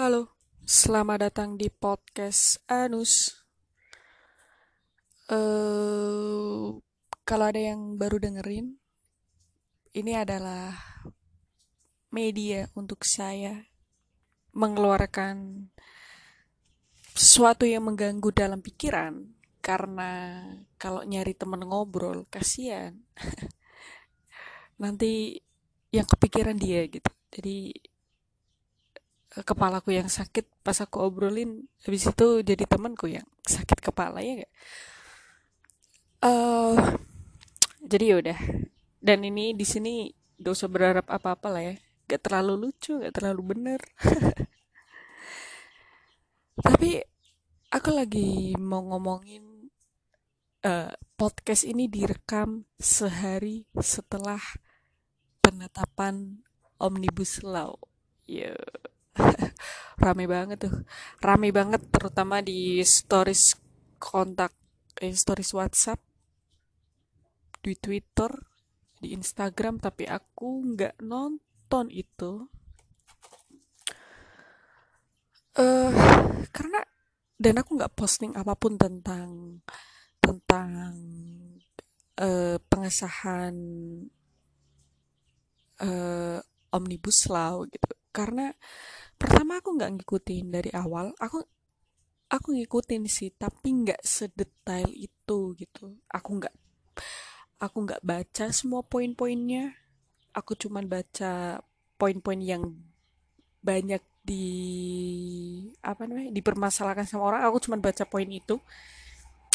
Halo, selamat datang di podcast Anus. Eh, kalau ada yang baru dengerin, ini adalah media untuk saya mengeluarkan sesuatu yang mengganggu dalam pikiran. Karena kalau nyari temen ngobrol kasihan. Nanti yang kepikiran dia gitu. Jadi kepalaku yang sakit pas aku obrolin habis itu jadi temanku yang sakit kepala ya gak? Eh, jadi yaudah dan ini di sini gak usah berharap apa-apa lah ya gak terlalu lucu gak terlalu bener tapi aku lagi mau ngomongin eh, podcast ini direkam sehari setelah penetapan Omnibus Law. Ya, rame banget tuh. Rame banget terutama di stories kontak, eh, stories WhatsApp, di Twitter, di Instagram, tapi aku nggak nonton itu. eh karena dan aku nggak posting apa pun tentang tentang eh, pengesahan eh, omnibus law gitu karena pertama aku nggak ngikutin dari awal. Aku aku ngikutin sih tapi nggak sedetail itu gitu. Aku nggak aku nggak baca semua poin-poinnya. Aku cuman baca poin-poin yang banyak di apa namanya dipermasalahkan sama orang. Aku cuman baca poin itu.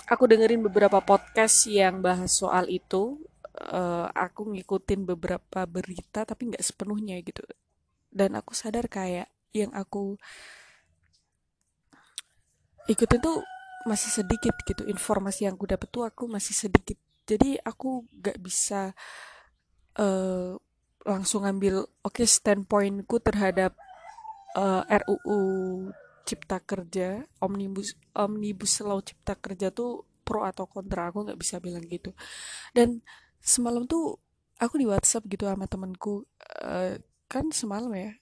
Aku dengerin beberapa podcast yang bahas soal itu. Eh, aku ngikutin beberapa berita tapi nggak sepenuhnya gitu. Dan aku sadar kayak yang aku ikutin tuh masih sedikit gitu. Informasi yang aku dapet tuh aku masih sedikit. Jadi aku nggak bisa eh, langsung ngambil oke okay, standpointku terhadap eh, RUU Cipta Kerja omnibus omnibus law Cipta Kerja tuh pro atau kontra aku nggak bisa bilang gitu. Dan semalam tuh aku di WhatsApp gitu sama temenku eh, kan semalam ya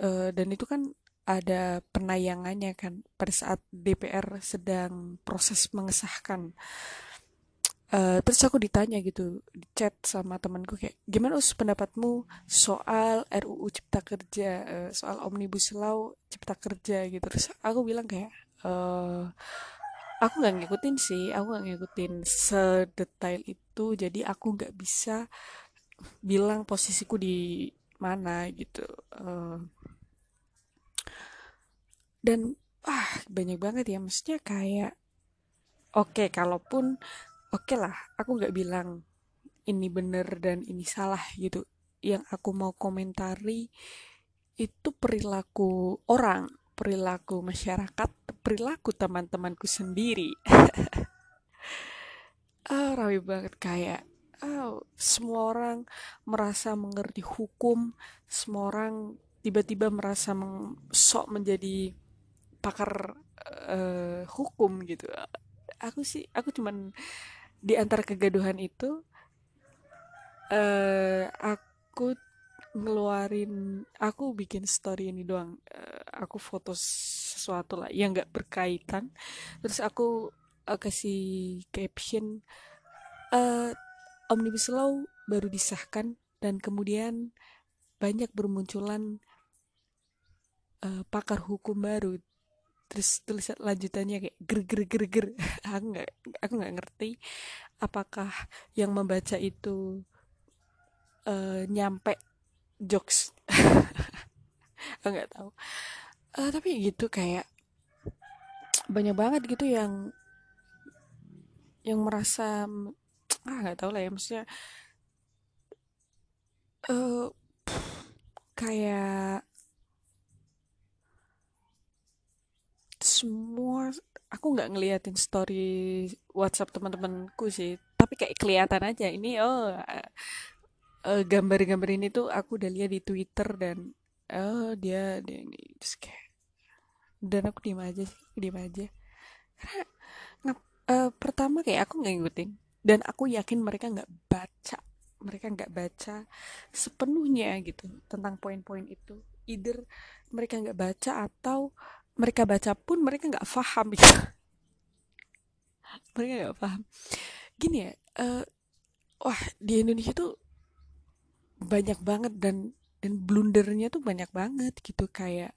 Eh, dan itu kan ada penayangannya kan pada saat DPR sedang proses mengesahkan. Eh, terus aku ditanya gitu di chat sama temanku kayak gimana us pendapatmu soal RUU Cipta Kerja? Eh, soal Omnibus Law Cipta Kerja? Gitu. Terus aku bilang kayak eh aku nggak ngikutin sih aku nggak ngikutin sedetail itu jadi aku nggak bisa bilang posisiku di mana gitu dan ah banyak banget ya maksudnya kayak oke kalaupun oke lah aku nggak bilang ini bener dan ini salah gitu. Yang aku mau komentari itu perilaku orang perilaku masyarakat perilaku teman-temanku sendiri. Ah rawi banget kayak ah, semua orang merasa mengerti hukum semua orang tiba-tiba merasa meng- sok menjadi pakar eh, hukum gitu. Aku sih aku cuman di antara kegaduhan itu eh aku ngeluarin aku bikin story ini doang. Eh, aku foto sesuatu lah yang nggak berkaitan. Terus aku eh, kasih caption eh Omnibus Law baru disahkan dan kemudian banyak bermunculan eh, pakar hukum baru terus tulisan lanjutannya kayak ger ger ger ger. Aku nggak aku nggak ngerti apakah yang membaca itu eh, nyampe jokes. Aku nggak tahu. Eh, tapi gitu kayak banyak banget gitu yang yang merasa ah nggak tahu lah ya maksudnya eh kayak semua aku nggak ngeliatin story WhatsApp teman-temanku sih tapi kayak kelihatan aja ini oh eh, gambar-gambar ini tuh aku udah lihat di Twitter dan oh dia dia ini Terus kayak dan aku diem aja sih diem aja. Karena eh, pertama kayak aku nggak ngikutin dan aku yakin mereka nggak baca mereka nggak baca sepenuhnya gitu tentang poin-poin itu. Either mereka nggak baca atau mereka baca pun mereka nggak paham gitu mereka nggak paham gini ya uh, wah di Indonesia tuh banyak banget dan dan blundernya tuh banyak banget gitu. Kayak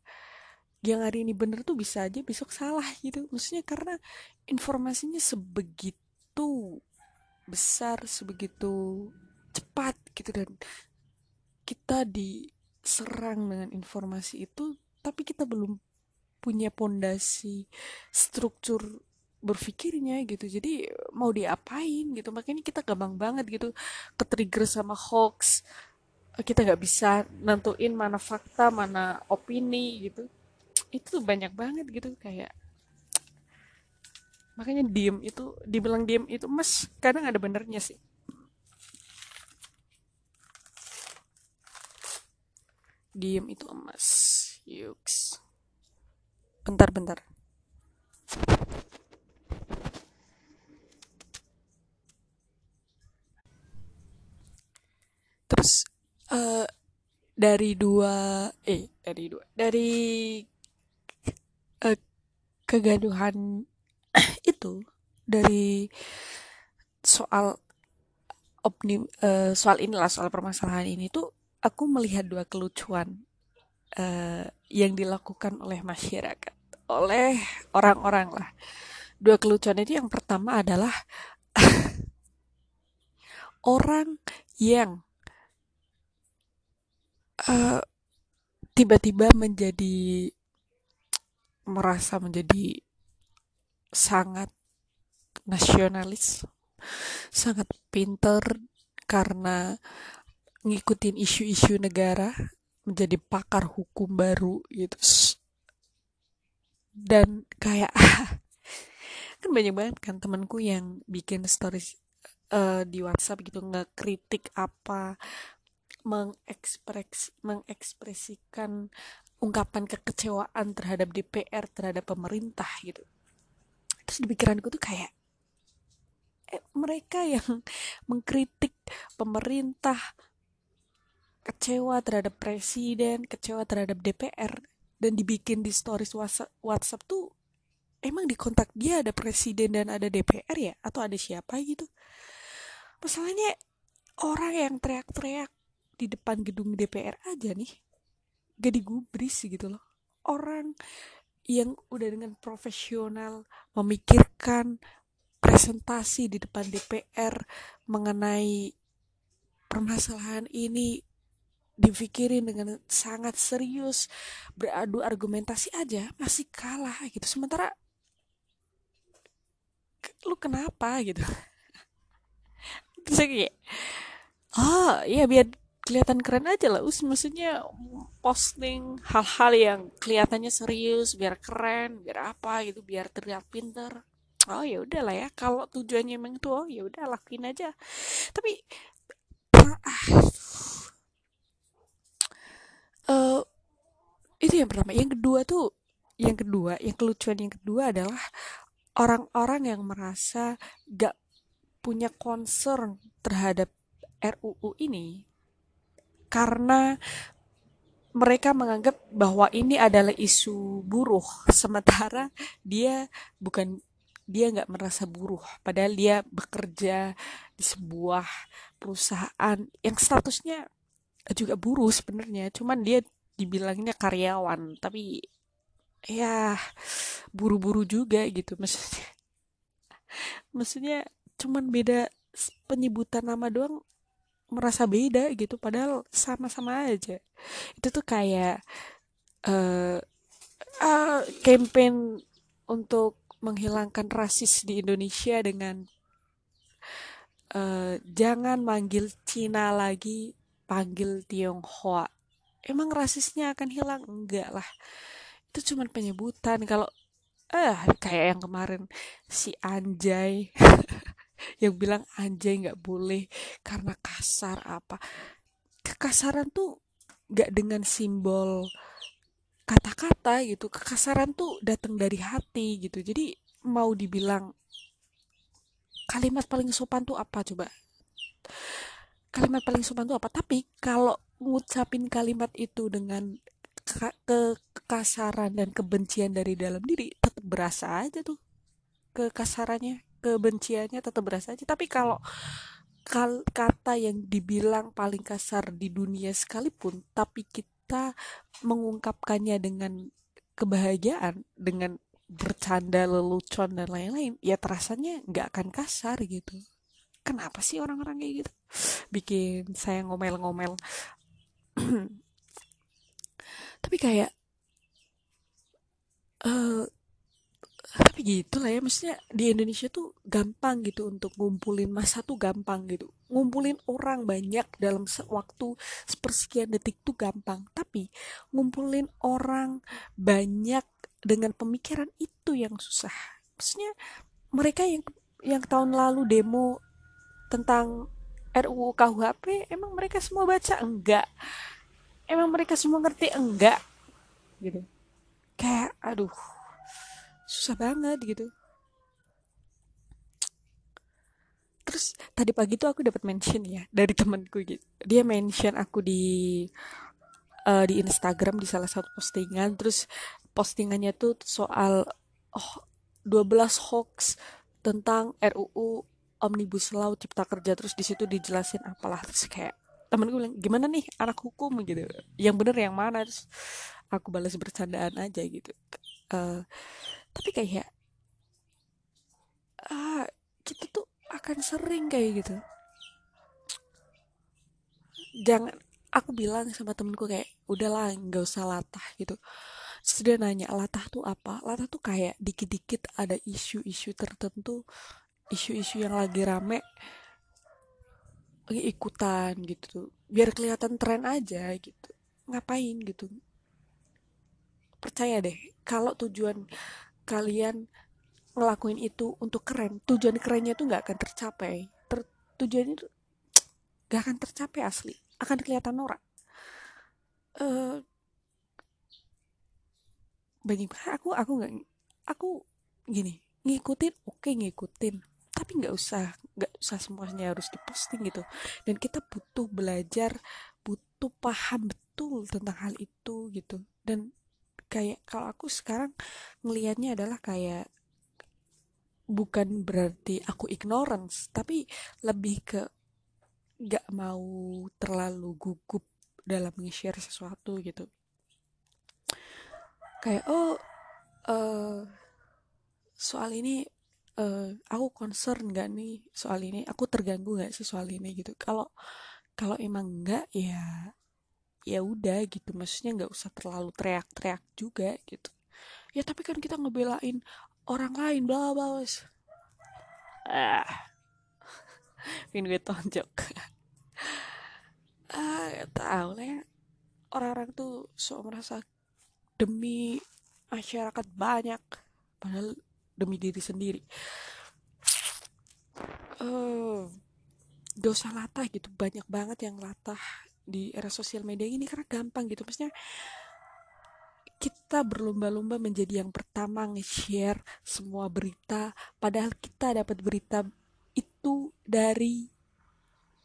yang hari ini bener tuh bisa aja besok salah gitu. Maksudnya karena informasinya sebegitu besar sebegitu cepat gitu dan kita diserang dengan informasi itu tapi kita belum punya pondasi struktur berpikirnya gitu. Jadi mau diapain gitu. Makanya kita gampang banget gitu. Ke trigger sama hoax. Kita nggak bisa nentuin mana fakta mana opini gitu. Itu banyak banget gitu. Kayak makanya diem itu dibilang diem itu mas kadang ada benernya sih. Diem itu emas yuks bentar bentar. Terus uh, dari dua eh dari dua dari uh, kegaduhan itu dari soal opni uh, soal inilah soal permasalahan ini tuh aku melihat dua kelucuan uh, yang dilakukan oleh masyarakat oleh orang-orang lah dua kelucuan itu yang pertama adalah orang yang tiba tiba-tiba menjadi merasa menjadi sangat nasionalis, sangat pinter karena ngikutin isu-isu negara, menjadi pakar hukum baru gitu. Dan kayak kan banyak banget kan temanku yang bikin stories uh, di WhatsApp gitu nggak kritik apa mengekspres mengekspresikan ungkapan kekecewaan terhadap DPR terhadap pemerintah gitu. Terus di pikiranku tuh kayak eh, mereka yang mengkritik pemerintah kecewa terhadap presiden kecewa terhadap DPR dan dibikin di stories WhatsApp, WhatsApp tuh emang di kontak dia ada presiden dan ada DPR ya? Atau ada siapa gitu? Masalahnya orang yang teriak-teriak di depan gedung DPR aja nih gak digubris gitu loh. Orang yang udah dengan profesional memikirkan presentasi di depan DPR mengenai permasalahan ini dipikirin dengan sangat serius beradu argumentasi aja masih kalah gitu. Sementara lu kenapa? gitu. Terus kayak oh iya biar kelihatan keren aja lah us. Maksudnya posting hal-hal yang kelihatannya serius biar keren biar apa gitu biar terlihat pinter. Oh ya udah lah ya. Kalau tujuannya emang itu oh ya udah lakuin aja. Tapi ah, uh, itu yang pertama. Yang kedua tuh yang kedua yang kelucuan yang kedua adalah orang-orang yang merasa gak punya concern terhadap RUU ini karena mereka menganggap bahwa ini adalah isu buruh sementara dia bukan dia nggak merasa buruh. Padahal dia bekerja di sebuah perusahaan yang statusnya juga buruh sebenarnya. Cuman dia dibilangnya karyawan tapi ya buru-buru juga gitu maksudnya. Maksudnya cuman beda penyebutan nama doang merasa beda gitu padahal sama-sama aja. Itu tuh kayak uh, uh, campaign untuk menghilangkan rasis di Indonesia dengan uh, jangan manggil Cina lagi panggil Tionghoa emang rasisnya akan hilang? Enggak lah. Itu cuma penyebutan. Kalau eh kayak yang kemarin si Anjay yang bilang anjay nggak boleh karena kasar apa. Kekasaran tuh nggak dengan simbol kata-kata gitu. Kekasaran tuh datang dari hati gitu. Jadi mau dibilang kalimat paling sopan tuh apa coba kalimat paling sopan tuh apa? Tapi kalau ngucapin kalimat itu dengan ke kekasaran dan kebencian dari dalam diri tetap berasa aja tuh. Kekasarannya kebenciannya tetap berasa aja. Tapi kalau kal kata yang dibilang paling kasar di dunia sekalipun tapi kita mengungkapkannya dengan kebahagiaan dengan bercanda lelucon dan lain-lain ya terasanya nggak akan kasar gitu kenapa sih orang-orang kayak gitu? Bikin saya ngomel-ngomel. Tapi kayak uh, tapi gitu lah ya maksudnya di Indonesia tuh gampang gitu untuk ngumpulin masa tuh gampang gitu. Ngumpulin orang banyak dalam waktu sepersekian detik tuh gampang. Tapi ngumpulin orang banyak dengan pemikiran itu yang susah. Maksudnya mereka yang yang tahun lalu demo tentang RUU KUHP emang mereka semua baca? Enggak. Emang mereka semua ngerti? Enggak. Gitu. Kayak aduh susah banget gitu. Terus tadi pagi tuh aku dapat mention ya dari temanku gitu. Dia mention aku di uh, di Instagram di salah satu postingan. Terus postingannya tuh soal oh 12 hoax tentang RUU Omnibus Law Cipta Kerja terus di situ dijelasin apalah. Terus kayak temen gue bilang gimana nih anak hukum? Gitu. Yang bener yang mana? Terus aku balas bercandaan aja gitu. Uh, tapi kayak ah kita tuh akan sering kayak gitu. Jangan aku bilang sama temenku kayak udahlah nggak usah latah gitu. Dia nanya latah tuh apa? Latah tuh kayak dikit-dikit ada isu-isu tertentu isu-isu yang lagi rame ikutan gitu biar kelihatan tren aja gitu. Ngapain gitu? Percaya deh kalau tujuan kalian ngelakuin itu untuk keren tujuan kerennya tuh nggak akan tercapai. Ter, tujuan itu nggak akan tercapai asli. Akan kelihatan norak. Uh, banyak aku aku nggak aku gini ngikutin oke okay, ngikutin tapi nggak usah nggak usah semuanya harus diposting gitu. Dan kita butuh belajar butuh paham betul tentang hal itu gitu. Dan kayak kalau aku sekarang ngelihatnya adalah kayak bukan berarti aku ignorance tapi lebih ke nggak mau terlalu gugup dalam nge-share sesuatu gitu. Kayak oh uh, soal ini uh, aku concern nggak nih soal ini? Aku terganggu nggak sih soal ini gitu? Kalau kalau emang nggak ya ya udah gitu. Maksudnya nggak usah terlalu teriak-teriak juga gitu. Ya tapi kan kita ngebelain orang lain bla bla ah. Ingin gue tonjok. Ah gak tahu lah ya. Orang-orang tuh so merasa demi masyarakat banyak. Padahal demi diri sendiri. Dosa latah gitu. Banyak banget yang latah di era sosial media ini karena gampang gitu. Maksudnya kita berlomba-lomba menjadi yang pertama nge-share semua berita padahal kita dapat berita itu dari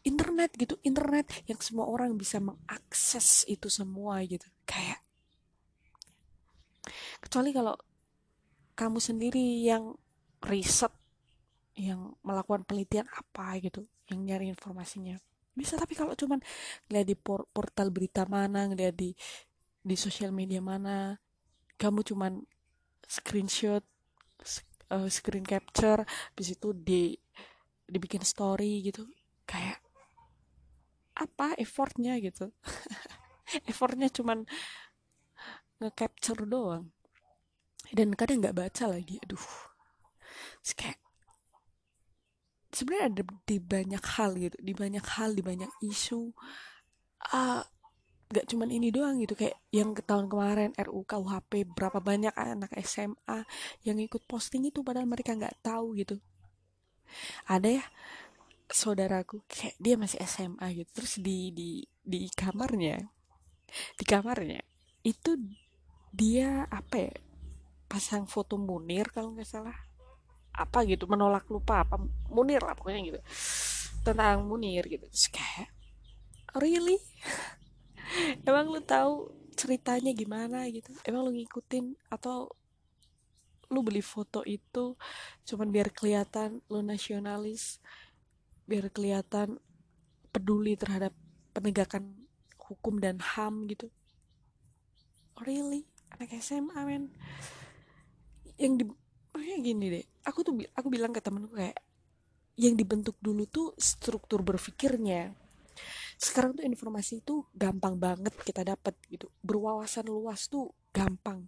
internet gitu. Internet yang semua orang bisa mengakses itu semua gitu. Kayak kecuali kalau kamu sendiri yang riset yang melakukan penelitian apa gitu yang nyari informasinya? Bisa tapi kalau cuman lihat di por portal berita mana ngeliat di di sosial media mana kamu cuman screenshot uh, screen capture habis itu di dibikin story gitu kayak apa effortnya gitu? Effortnya cuman nge-capture doang dan kadang nggak baca lagi aduh. Terus kayak sebenarnya ada di banyak hal gitu di banyak hal di banyak isu. Uh, gak cuman ini doang gitu kayak yang ke tahun kemarin RUU KUHP berapa banyak anak SMA yang ikut posting itu padahal mereka nggak tahu gitu. Ada ya saudaraku kayak dia masih SMA gitu. Terus di di di kamarnya di kamarnya itu dia apa ya pasang foto Munir kalau nggak salah. Apa gitu menolak lupa apa Munir lah pokoknya gitu. Tentang Munir gitu. Terus kayak really? Emang lu tahu ceritanya gimana gitu? Emang lu ngikutin atau lu beli foto itu cuman biar kelihatan lu nasionalis biar kelihatan peduli terhadap penegakan hukum dan ham gitu? Really? Anak SMA men yang di makanya gini deh aku tuh aku bilang ke temenku kayak yang dibentuk dulu tuh struktur berpikirnya. Sekarang tuh informasi itu gampang banget kita dapat gitu. Berwawasan luas tuh gampang.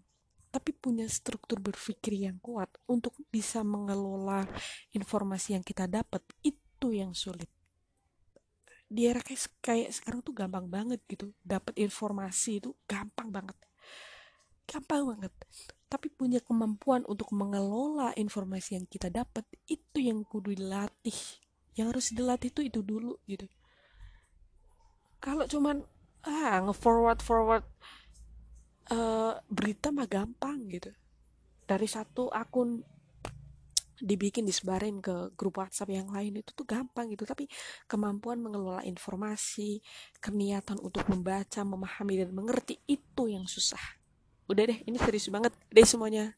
Tapi punya struktur berpikir yang kuat untuk bisa mengelola informasi yang kita dapat itu yang sulit. Di era kayak, kayak sekarang tuh gampang banget gitu. Dapat informasi itu gampang banget. Gampang banget tapi punya kemampuan untuk mengelola informasi yang kita dapat itu yang kudu dilatih. Yang harus dilatih itu itu dulu gitu. Kalau cuman ah nge-forward forward uh, berita mah gampang gitu. Dari satu akun dibikin disebarin ke grup WhatsApp yang lain itu tuh gampang gitu. Tapi kemampuan mengelola informasi keniatan untuk membaca memahami dan mengerti itu yang susah udah deh ini serius banget deh semuanya